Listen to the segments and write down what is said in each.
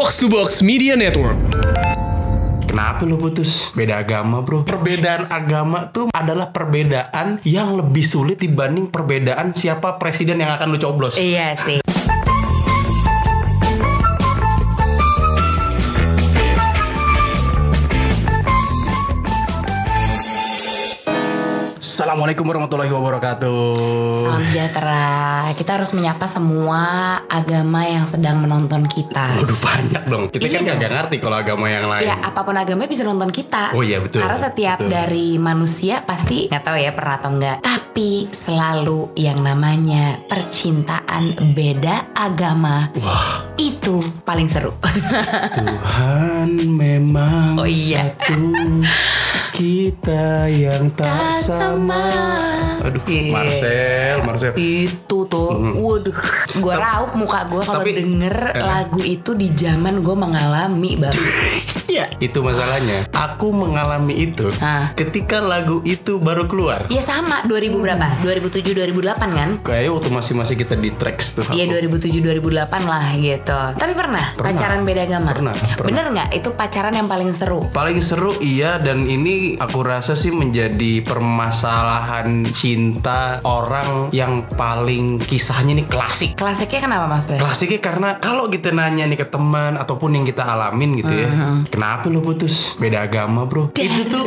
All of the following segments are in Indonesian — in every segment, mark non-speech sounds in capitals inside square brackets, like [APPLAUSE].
Box to Box Media Network. Kenapa lu putus? Beda agama bro Perbedaan agama tuh adalah perbedaan yang lebih sulit dibanding perbedaan siapa presiden yang akan lu coblos Iya sih. Assalamualaikum warahmatullahi wabarakatuh Salam sejahtera. Kita harus menyapa semua agama yang sedang menonton kita. Waduh banyak dong Kita kan Iya gak ngerti kalau agama yang lain Ya apa pun agama bisa nonton kita. Oh iya, betul. Karena setiap Betul. dari manusia pasti nggak tahu ya pernah atau enggak. Tapi selalu yang namanya percintaan beda agama Wah itu paling seru. [LAUGHS] Tuhan memang Oh iya. satu Kita yang tak sama sama. Aduh Iya. Marcel Marcel itu tuh, waduh, gue raup muka gue kalau denger Eh. lagu itu di zaman gue mengalami bang. [LAUGHS] Iya Itu masalahnya Aku mengalami itu Hah. Ketika lagu itu baru keluar Ya sama 2000 berapa? 2007 2008 kan? Kayaknya waktu masih-masih kita di tracks tuh Iya aku. 2007 2008 lah gitu. Tapi pernah, Pernah. pacaran beda agama? Pernah, pernah. Bener nggak? Itu pacaran yang paling seru. Paling seru iya dan ini aku rasa sih menjadi permasalahan cinta orang yang paling kisahnya nih klasik. Klasiknya kenapa maksudnya? Klasiknya karena kalau kita nanya nih ke teman ataupun yang kita alamin gitu ya, Mm-hmm. kenapa lu putus? Beda agama bro. Itu tuh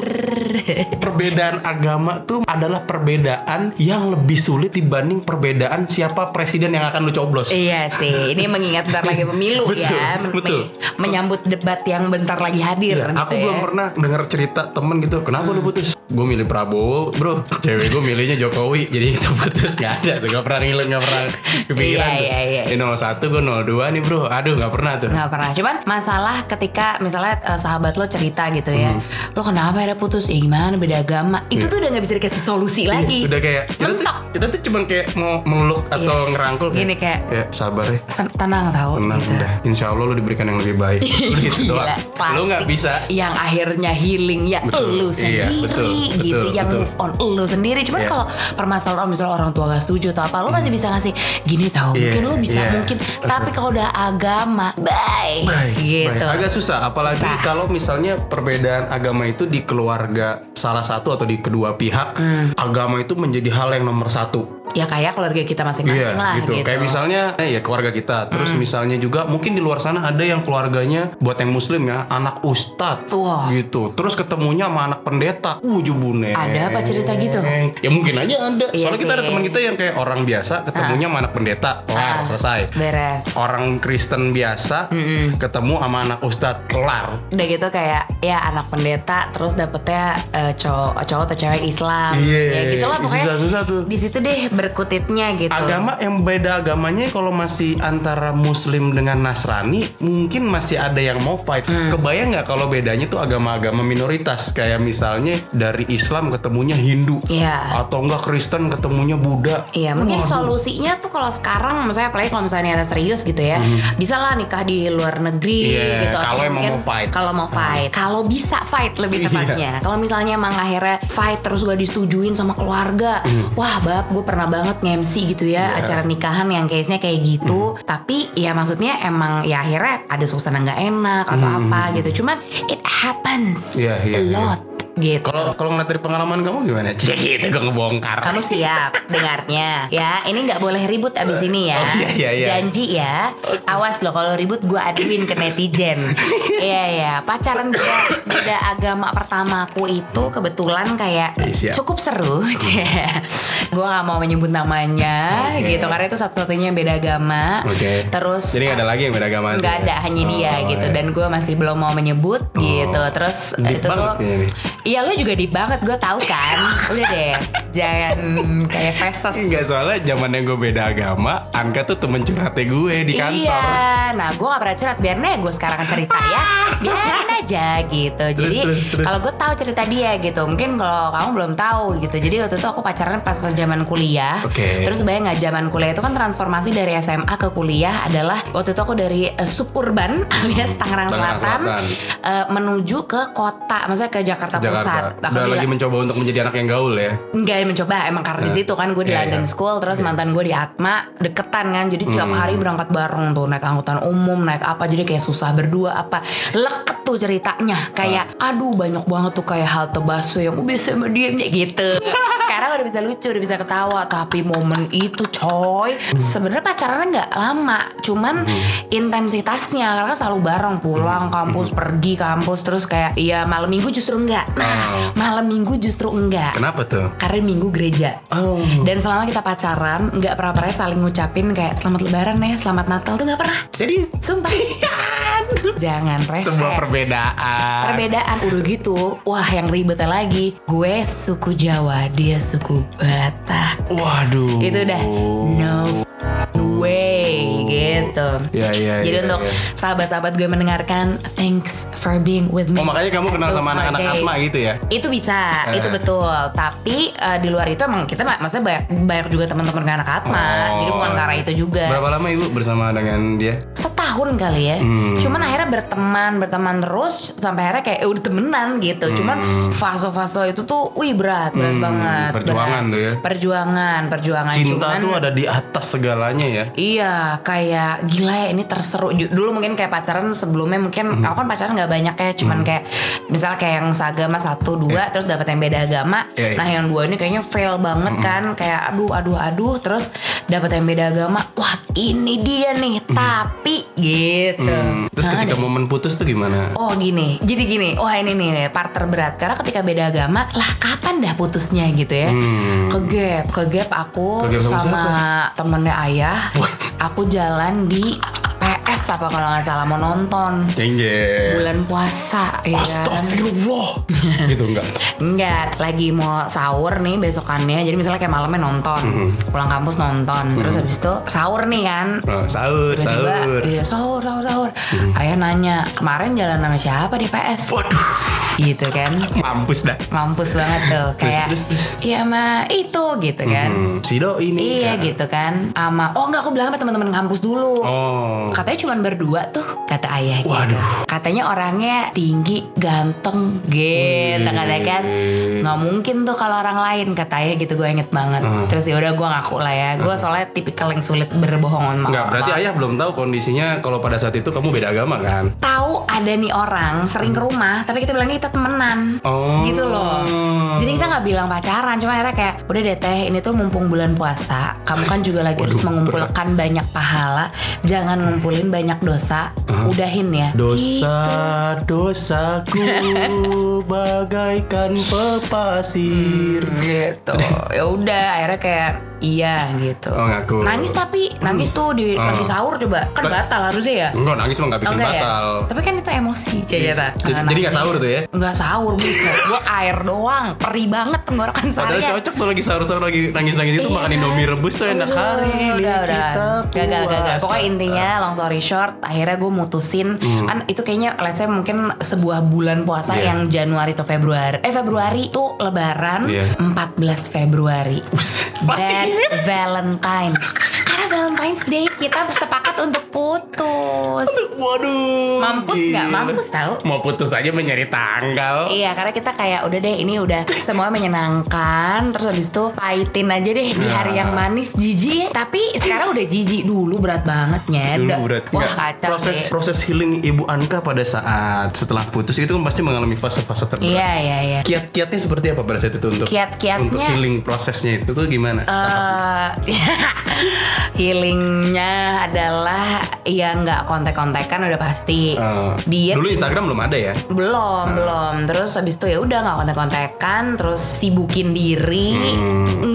perbedaan agama tuh adalah perbedaan yang lebih sulit dibanding perbedaan siapa presiden yang akan lu coblos. Iya sih, ini mengingat bentar lagi pemilu Betul, [LAUGHS] ya, betul. me- menyambut debat yang bentar lagi hadir. Iya, gitu aku ya. belum pernah dengar cerita temen gitu. Kenapa lu putus? Gue milih Prabowo, bro. Cewek gue milihnya Jokowi, jadi [LAUGHS] kita putus gak ada tuh. Gak pernah ngilu, gak pernah kepikiran Iya, tuh. iya, iya. Ini 01, gue 02 nih bro. Aduh, gak pernah tuh. nggak pernah cuman masalah ketika misalnya eh, sahabat lo cerita gitu ya Hmm. lo kenapa ya putus ya gimana beda agama itu tuh udah nggak bisa dikasih solusi lagi Iya. Udah kayak kita tuh, Mentok. kita tuh cuman kayak mau meluk atau Iya. ngerangkul Gini kayak- kayak sabar ya. Tenang tau Tenang gitu. udah. Insya Allah lu diberikan yang lebih baik. Lu [LAUGHS] gitu doang. Lu gak plastik. bisa. yang akhirnya healing ya Betul. Lu Iya, sendiri betul, gitu betul, yang betul. move on lu sendiri cuman Iya. kalau permasalahan misalnya orang tua gak setuju atau apa lu masih bisa ngasih gini tau Iya, mungkin lu bisa iya. mungkin tapi kalau udah agama bye Baik, gitu baik. Agak susah, apalagi Susah. kalau misalnya perbedaan agama itu di keluarga salah satu atau di kedua pihak, Hmm. agama itu menjadi hal yang nomor satu. Ya kayak keluarga kita masing-masing lah gitu. gitu Kayak misalnya, eh, ya keluarga kita. Terus misalnya juga mungkin di luar sana ada yang keluarganya buat yang muslim ya, anak ustadz. Wah. Gitu. Terus ketemunya sama anak pendeta. Uh, jubune. Ada apa cerita gitu? Ya mungkin aja ada. Iya Soalnya kita ada sih. teman kita yang kayak orang biasa ketemunya sama anak pendeta. Kelar, Ah. selesai. beres Orang Kristen biasa ketemu sama anak ustadz. Kelar. udah gitu kayak ya anak pendeta terus dapetnya eh, cowok cowok atau cewek Islam Iya, ya gitulah pokoknya susah-susah tuh. di situ deh berkutitnya gitu Agama yang beda agamanya kalau masih antara Muslim dengan Nasrani mungkin masih ada yang mau fight. Hmm. Kebayang nggak kalau bedanya tuh agama-agama minoritas kayak misalnya dari Islam ketemunya Hindu Iya. atau enggak Kristen ketemunya Buddha. Iya mungkin solusinya tuh kalau sekarang misalnya apalagi kalau misalnya ada serius gitu ya bisa lah nikah di luar negeri Hmm. Iya, gitu kalau emang mau fight. kalau mau fight kalau bisa fight lebih Iya. tepatnya kalau misalnya emang akhirnya fight terus gak disetujuin sama keluarga wah bab gue pernah banget nge-MC gitu ya Hmm. Iya. acara nikahan yang case-nya kayak gitu tapi ya maksudnya emang ya akhirnya ada suasana nggak enak atau apa gitu cuman it happens Hmm. Iya, iya, a iya. lot gitu Kalau kalau ngeliat dari pengalaman kamu gimana? Cek gitu gue ngebongkar. kamu siap dengarnya ya ini nggak boleh ribut abis ini ya Oh, iya, iya, iya. janji ya awas loh kalau ribut gue aduin ke netizen [LAUGHS] iya ya pacaran beda beda agama pertamaku itu kebetulan kayak Iya, siap. cukup seru [LAUGHS] gue nggak mau menyebut namanya Oke. gitu karena itu satu-satunya beda agama Oke. terus Jadi nggak ada lagi yang beda agama. nggak ya? ada hanya dia Oh, gitu iya. dan gue masih belum mau menyebut gitu terus Deep itu tuh nih. Iya lu juga deep banget gue tahu kan udah deh jangan kayak feses Enggak soalnya zamannya gue beda agama, Anka tuh temen curhatnya gue di kantor. Iya, nah gue gak pernah curhat biar nih gue sekarang cerita ya, biarin aja gitu. Jadi terus, terus. kalau gue tahu cerita dia gitu, mungkin kalau kamu belum tahu gitu. Jadi waktu itu aku pacaran pas pas zaman kuliah. Oke. Terus bayang nggak zaman kuliah itu kan transformasi dari SMA ke kuliah adalah waktu itu aku dari eh, suburban [LAUGHS] alias Tangerang Tangerang Selatan, Selatan. eh, menuju ke kota, maksudnya ke Jakarta, Jakarta Jakarta. pusat. Udah lagi mencoba untuk menjadi anak yang gaul ya. Enggak ya mencoba emang karena di situ kan gue di Iya, London iya. School terus mantan gue di Atma deketan kan jadi tiap Hmm. hari berangkat bareng tuh naik angkutan umum naik apa jadi kayak susah berdua apa leket tuh ceritanya kayak Ah. aduh banyak banget tuh kayak halte busway yang "Oh, biasa sama diemnya gitu [LAUGHS] sekarang udah bisa lucu udah bisa ketawa tapi momen itu coy Hmm. sebenarnya pacarannya nggak lama cuman intensitasnya karena selalu bareng pulang Hmm. kampus pergi kampus terus kayak iya malam minggu justru enggak nah Oh. malam minggu justru enggak Kenapa tuh? karena minggu gereja Oh. dan selama kita pacaran nggak pernah pernah saling ngucapin kayak selamat lebaran ya selamat natal tuh nggak pernah Serius? sumpah [LAUGHS] jangan rese Sebuah perbedaan. perbedaan udah gitu wah yang ribetnya lagi gue suku Jawa dia suku Batak Waduh. itu udah no way gitu Ya ya. jadi ya, untuk ya. sahabat-sahabat gue mendengarkan thanks for being with me Oh makanya kamu kenal sama anak-anak. Atma gitu ya? Itu bisa, Eh. itu betul. Tapi eh, di luar itu emang kita mak- maksudnya banyak banyak juga teman-teman anak Atma. Oh. Jadi bukan karena itu juga. Berapa lama ibu bersama dengan dia? Setahun kali ya. Hmm. Cuman akhirnya berteman, berteman terus sampai akhirnya kayak eh, udah temenan gitu. Cuman fase-fase itu tuh wih berat, berat Hmm, banget. perjuangan berat. tuh ya. Perjuangan, perjuangan. Cinta Cuman, tuh ada di atas segalanya ya. Iya, kayak gila ya ini terseru. Dulu mungkin kayak pacaran sebelumnya mungkin Hmm. aku kan pacaran nggak banyak ya, cuman kayak misalnya kayak yang seagama satu dua, terus dapat yang beda agama. Iya, iya. Nah yang dua ini kayaknya fail banget kan, kayak aduh aduh aduh, terus dapat yang beda agama. Wah ini dia nih, tapi gitu. Hmm. Terus Nah, ketika deh. momen putus tuh gimana? Oh gini, jadi gini, wah ini nih part terberat karena ketika beda agama, lah kapan dah putusnya gitu ya? Hmm. Ke gap, ke gap aku Ke gap sama sama temennya ayah, Wah. aku jalan di PS apa kalau nggak salah mau nonton Cengje. bulan puasa ya kan? Astagfirullah. gitu enggak? [LAUGHS] Enggak, lagi mau sahur nih besokannya. Jadi misalnya kayak malamnya nonton, pulang kampus nonton, terus habis itu sahur nih kan. Oh, sahur, sahur. iya sahur, sahur, sahur. Ayah nanya, kemarin jalan sama siapa di PS? Waduh, Gitu kan. mampus dah. Mampus banget tuh. Kayak, terus, terus. iya sama itu gitu kan. Hmm, si Do ini. Iya ya. gitu kan. Sama, oh enggak aku bilang sama teman-teman kampus dulu. Oh. Katanya cuma berdua tuh kata ayah gitu. Waduh. Katanya orangnya tinggi, ganteng, gitu katanya kan. Nggak mungkin tuh kalau orang lain kata ayah gitu gue inget banget. Hmm. Terus ya udah gue ngaku lah ya. Gue soalnya tipikal yang sulit berbohong sama Enggak, berarti ayah belum tahu kondisinya kalau pada saat itu kamu beda agama kan? Tahu ada nih orang sering ke rumah, tapi kita bilangnya kita temenan. Oh. Gitu loh. Jadi kita nggak bilang pacaran, cuma akhirnya kayak udah deh teh ini tuh mumpung bulan puasa, kamu kan juga lagi harus mengumpulkan banyak pahala, jangan ngumpulin banyak dosa, udahin ya. Dosa dosaku [LAUGHS] bagaikan pepasir. gitu [LAUGHS] ya udah akhirnya kayak iya gitu Oh, ngaku. nangis tapi nangis tuh di Oh. lagi sahur coba kan batal harusnya ya Enggak nangis mah nggak Oh, bikin enggak ya? batal. Tapi kan itu emosi Jaya Jadi jadi nggak sahur tuh ya? Nggak sahur bisa Gue air doang Perih banget tenggorokan Padahal seharian cocok tuh lagi sahur-sahur lagi nangis-nangis itu Iya. makan indomie rebus tuh enak hari ini udah, udah. kita Gagal, gagal. Pokoknya intinya long story short, akhirnya gue mutusin kan itu kayaknya let's say mungkin sebuah bulan puasa Hmm. Iya. yang Januari atau Februari. Eh Februari tuh lebaran Iya. 14 Februari. Inget? Valentine's. Karena Valentine's Day kita sepakat untuk putus. Waduh. Mampus nggak? Mampus tahu. Mau putus aja mencari tanggal. Iya karena kita kayak udah deh ini udah semua menyenangkan Terus habis itu pahitin aja deh di hari yang manis Jijik Tapi sekarang udah jijik Dulu berat banget Dulu nyet berat. Wah Nggak, kacau proses deh proses healing Ibu Anka pada saat setelah putus itu kan pasti mengalami fase-fase terberat. Iya iya iya Kiat-kiatnya seperti apa pada saat itu untuk Kiat-kiatnya- untuk healing prosesnya itu tuh gimana? Eh, [LAUGHS] healingnya adalah ya nggak kontek-kontekan udah pasti Eh, dia dulu Instagram belum ada ya? belum belum terus habis itu ya udah nggak kontek-kontekan terus sibukin diri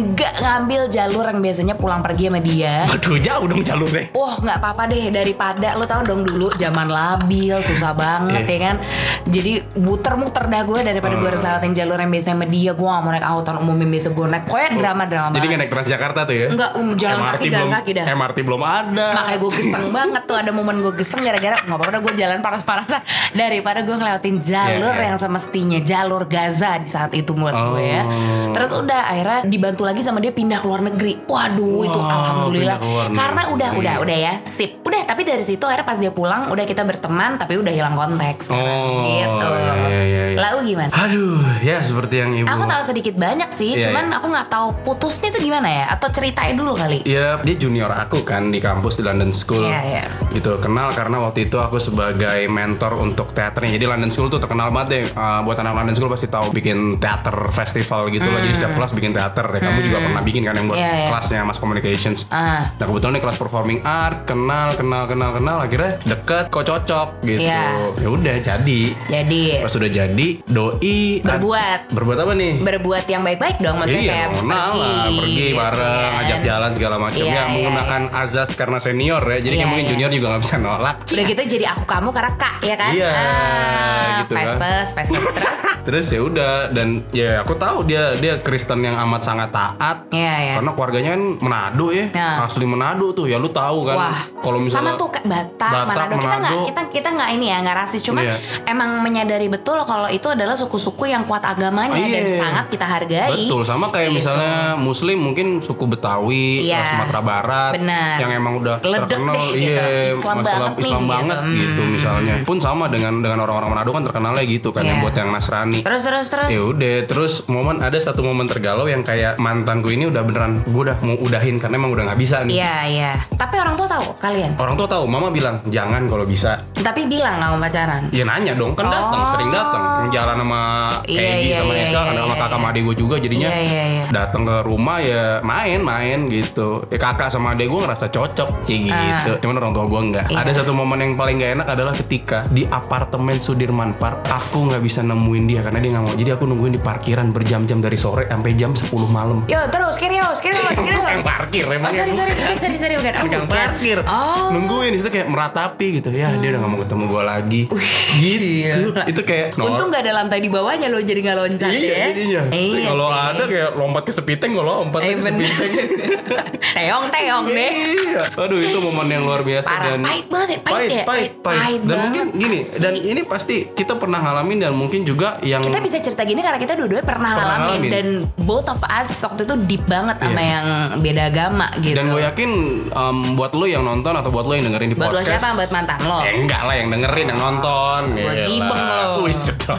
nggak ngambil jalur yang biasanya pulang pergi sama dia Waduh jauh dong jalurnya. Wah nggak apa-apa deh daripada lo tau dong dulu zaman labil susah banget Iya. ya kan jadi muter-muter dah gue daripada gue harus lewatin jalur yang biasa sama dia gue gak mau naik angkutan umum yang biasa gue naik pokoknya drama-drama Jadi nggak naik Transjakarta tuh ya? Enggak, um, jalan MRT kaki, jalan belum, kaki dah. MRT belum ada. makanya gue geseng banget tuh ada momen gue geseng gara-gara nggak apa-apa gue jalan panas-panasan daripada gue ngelewatin jalur Iya, iya. yang semestinya jalur Gaza di saat itu buat gue ya. Oh. Terus udah akhirnya dibantu lagi sama dia pindah ke luar negeri. Waduh itu Wow, alhamdulillah ke luar karena udah negeri. udah udah ya sip. Udah tapi dari situ akhirnya pas dia pulang udah kita berteman tapi udah hilang konteks. Oh, gitu. iya, iya, iya, iya. Lalu gimana? Aduh, ya seperti yang ibu. Aku tahu sedikit banyak sih, Iya, cuman iya. aku nggak tahu putusnya itu gimana ya? Atau ceritain dulu kali. Ya, dia junior aku kan di kampus di London School. Iya, iya. Gitu, kenal karena waktu itu aku sebagai mentor untuk teaternya. Jadi London School tuh terkenal banget deh. Uh, buat anak London School pasti tahu bikin teater festival gitu lah. Jadi setiap kelas bikin teater. Ya, kamu juga pernah bikin kan yang buat Hmm. Iya, iya. kelasnya Mass Communications. Ah. Nah kebetulan nih kelas performing art, kenal, kenal, kenal, kenal. Akhirnya deket, kok cocok gitu. Iya. Ya udah jadi. Jadi Pas udah jadi, doi ad- Berbuat. berbuat apa nih? berbuat yang baik-baik dong maksudnya iya, kayak kenal pergi, lah, pergi gitu bareng, kan. ngajak jalan segala macam. Iya, ya iya, menggunakan azas karena senior ya. Jadi Iya, kayak mungkin iya. junior juga nggak bisa nolak. Udah gitu jadi aku kamu karena kak ya kan? Iya, ah, gitu kan. Feses, feses terus. [LAUGHS] Terus ya udah dan ya aku tahu dia dia Kristen yang amat sangat taat. Iya, iya. Karena keluarganya kan Manado ya, Nah. asli Manado tuh. Ya lu tahu kan. Wah, kalau misalnya sama tuh Batak, Batak, Manado kita nggak kita kita nggak ini ya nggak rasis cuman Iya. emang menyadari betul kalau itu adalah suku-suku yang kuat agamanya dan Iya. sangat kita hargai. Betul, sama kayak Gitu. misalnya Muslim mungkin suku Betawi, Iya. Sumatera Barat, Benar. yang emang udah Ledek terkenal, deh, gitu. iya, Islam masalah banget nih, Islam gitu. banget Hmm. gitu misalnya. Pun sama dengan dengan orang-orang Manado kan terkenalnya gitu kan, yang Iya. buat yang Nasrani. Terus terus terus. Ya udah, terus momen ada satu momen tergalau yang kayak mantanku ini udah beneran gue udah mau udahin karena emang udah nggak bisa nih. Iya iya. Tapi orang tua tahu kalian. Orang tua tahu, mama bilang jangan kalau bisa. Tapi bilang mau pacaran. Ya nanya dong, kan datang, Oh. sering datang. Jalan sama Iya, Kaidi iya, sama iya, Esa, iya, ada sama kakak sama adik gue juga jadinya Iya, iya, iya. datang ke rumah ya main-main gitu. Ya kakak sama adik gue ngerasa cocok kayak gitu. Cuman orang tua gue enggak. Ah. Iya. Ada satu momen yang paling gak enak adalah ketika di apartemen Sudirman Park aku nggak bisa nemuin dia karena dia nggak mau. Jadi aku nungguin di parkiran berjam-jam dari sore sampai jam 10 malam. Yo terus kirios kirios kirios. Tukang parkir Oh, emang sorry, sorry, sorry, sorry, sorry, bukan. Oh, tukang parkir Oh. nungguin itu kayak meratapi gitu ya dia udah gak mau ketemu gue lagi gitu Gila. itu kayak nol- Untung gak ada lantai di bawahnya lo jadi nggak loncat iya ya. jadinya Iya kalau ada kayak lompat ke sepiteng gue lompat Eh, ke sepiteng [LAUGHS] teong teong deh. iya aduh itu momen yang luar biasa Parah. dan Pahit banget ya, pahit pahit ya? pahit, Pahit- pahit. dan mungkin gini asli. dan ini pasti kita pernah ngalamin dan mungkin juga yang Kita bisa cerita gini karena kita dua-duanya pernah, Pernah ngalamin ngalamin. dan both of us waktu itu deep banget sama Iya. yang beda agama gitu. dan gue yakin em, buat lo yang nonton atau buat lo yang dengerin di buat lo podcast siapa? Buat mantan lo. Eh, enggak lah yang dengerin yang nonton Gua Gila. gibeng lo. [LAUGHS] Wih sedap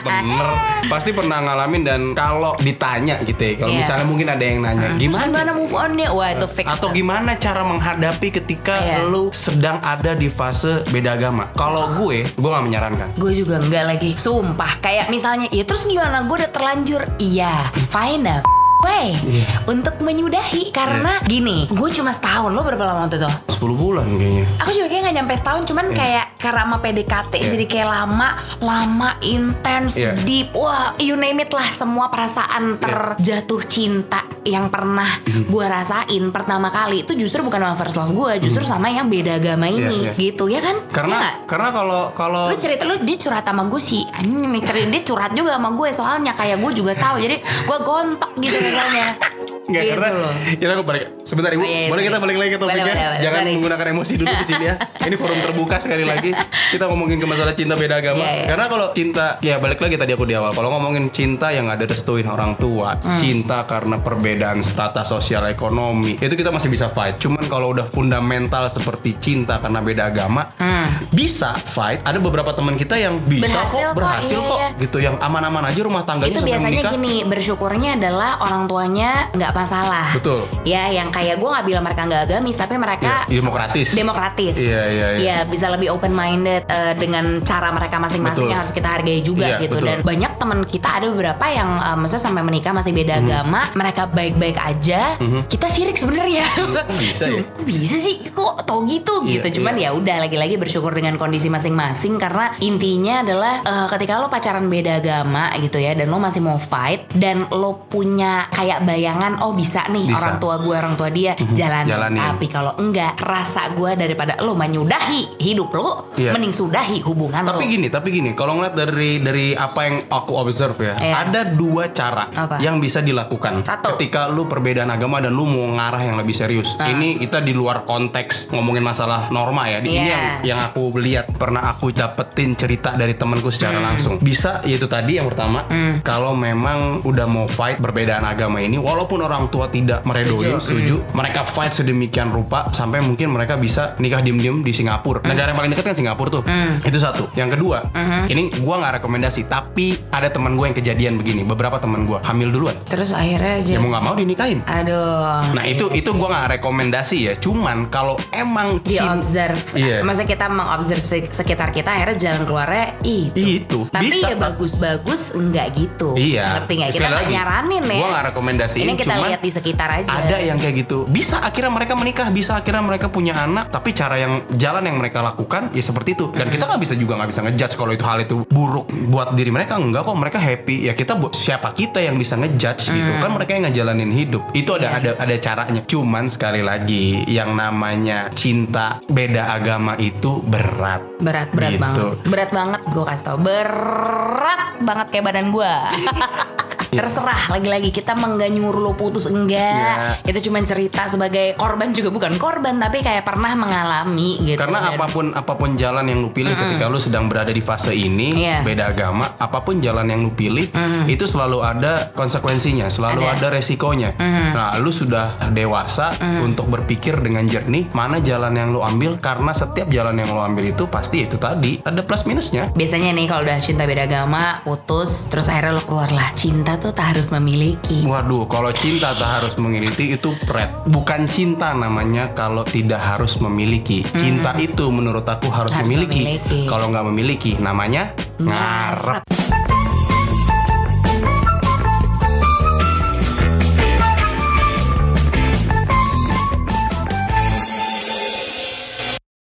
bener Pasti pernah ngalamin dan Kalau ditanya gitu ya Kalau Iya. misalnya mungkin ada yang nanya Gimana gimana move on-nya? Wah itu fix. atau gimana cara menghadapi ketika Iya. lu sedang ada di fase beda agama? Kalau gue, gue gak menyarankan. Gue juga enggak lagi Sumpah Kayak misalnya Ya terus gimana Gue udah terlanjur Iya Fine a way Iya. Untuk menyudahi Karena gini Gue cuma setahun Lo berapa lama waktu itu? 10 bulan kayaknya. Aku juga kayak gak nyampe setahun Cuman kayak Karena sama PDKT Iya. Jadi kayak lama Lama Intens Iya. Deep Wah you name it lah Semua perasaan terjatuh cinta Yang pernah Mhm. gue rasain Pertama kali Itu justru bukan sama first love gue Justru sama yang beda agama ini Iya, iya. Gitu ya kan? Iya Karena nggak? karena kalau kalau lu cerita lu dia curhat sama gue sih anjing nih cerita dia curhat juga sama gue soalnya kayak gue juga tahu jadi gue gontok gitu misalnya [LAUGHS] Nggak, gitu karena loh kita balik. Sebentar ibu. Oh, iya, iya, boleh kita balik lagi ke topiknya? Boleh, boleh, boleh, jangan sorry. menggunakan emosi dulu di sini ya. [LAUGHS] Ini forum terbuka sekali lagi. Kita ngomongin ke masalah cinta beda agama. Iya, iya. karena kalau cinta ya balik lagi tadi aku di awal. Kalau ngomongin cinta yang ada restuin orang tua Hmm. cinta karena perbedaan status sosial ekonomi itu kita masih bisa fight. Cuman kalau udah fundamental seperti cinta karena beda agama bisa fight. Ada beberapa teman kita yang bisa Hmm. Berhasil kok kok, berhasil iya, kok iya. gitu. Yang aman-aman aja rumah tangganya itu biasanya menikah. gini bersyukurnya adalah orang tuanya nggak masalah Betul. ya yang kayak gue nggak bilang mereka nggak agamis tapi mereka Iya, demokratis. demokratis Iya, iya, iya. Ya, bisa lebih open minded dengan cara mereka masing-masing yang harus kita hargai juga Iya, gitu betul. dan banyak teman kita ada beberapa yang uh, maksudnya sampai menikah masih beda Mhm. agama mereka baik-baik aja kita sirik sebenarnya [LAUGHS] bisa Cuma, ya? kok bisa sih kok tau gitu Iya, gitu cuman iya. ya udah lagi-lagi bersyukur dengan kondisi masing-masing karena intinya adalah eh, ketika lo pacaran beda agama gitu ya dan lo masih mau fight dan lo punya kayak bayangan oh oh bisa nih Bisa. orang tua gue orang tua dia jalan Jalanin. tapi kalau enggak rasa gue daripada lo menyudahi hidup lo Iya. mending sudahi hubungan Tapi lo gini, tapi gini, kalau ngeliat dari dari apa yang aku observe ya, Iya. ada dua cara Apa? yang bisa dilakukan Satu. ketika lu perbedaan agama dan lu mau ngarah yang lebih serius. Ah. Ini kita di luar konteks ngomongin masalah norma ya. Di- Ini Iya. yang yang aku lihat pernah aku dapetin cerita dari temanku Hmm. secara langsung. Bisa yaitu tadi yang pertama, kalau memang udah mau fight perbedaan agama ini, walaupun orang tua tidak meredoin, Setuju. setuju, mereka fight sedemikian rupa sampai mungkin mereka bisa nikah diem-diem di Singapura. Negara yang paling dekat kan Singapura tuh. Itu satu. Yang kedua, ini gua nggak rekomendasi, tapi ada teman gue yang kejadian begini. Beberapa teman gua hamil duluan. terus akhirnya aja Ya mau nggak mau dinikahin. aduh Nah itu itu gua nggak rekomendasi ya. Cuman kalau emang di observe Iya. masa kita mengobserve sek- sekitar kita akhirnya jalan keluarnya itu Itu, tapi bisa, ya bagus-bagus enggak gitu Iya. ngerti nggak kita nggak nyaranin ya gua nggak rekomendasiin, ini kita cuman lihat di sekitar aja. ada yang kayak gitu. Bisa akhirnya mereka menikah bisa akhirnya mereka punya anak tapi cara yang jalan yang mereka lakukan ya seperti itu. Dan kita nggak bisa juga nggak bisa ngejudge kalau itu hal itu buruk buat diri mereka. Enggak kok mereka happy. Ya kita bu- siapa kita yang bisa ngejudge gitu? Kan mereka yang ngejalanin hidup. Itu ada ada ada caranya. Cuman sekali lagi yang namanya cinta beda agama itu berat. Berat berat Gitu. banget. Berat banget gue kasih tau. Berat banget kayak badan gue [LAUGHS] terserah lagi-lagi kita mah nggak nyuruh lo putus enggak kita cuma cerita sebagai korban juga bukan korban tapi kayak pernah mengalami gitu Karena Dan- apa pun apa pun jalan yang lu pilih ketika lu sedang berada di fase ini Iya. beda agama, apa pun jalan yang lu pilih itu selalu ada konsekuensinya, selalu Ada. ada, resikonya. Nah, lu sudah dewasa untuk berpikir dengan jernih mana jalan yang lu ambil karena setiap jalan yang lu ambil itu pasti itu tadi ada plus minusnya. biasanya nih kalau udah cinta beda agama putus terus akhirnya lo keluar lah cinta tuh tak harus memiliki Waduh, kalau cinta tak harus memiliki itu pret. Bukan cinta namanya kalau tidak harus memiliki. Cinta itu menurut aku harus, Harus memiliki. memiliki. Kalau nggak memiliki namanya ngarep.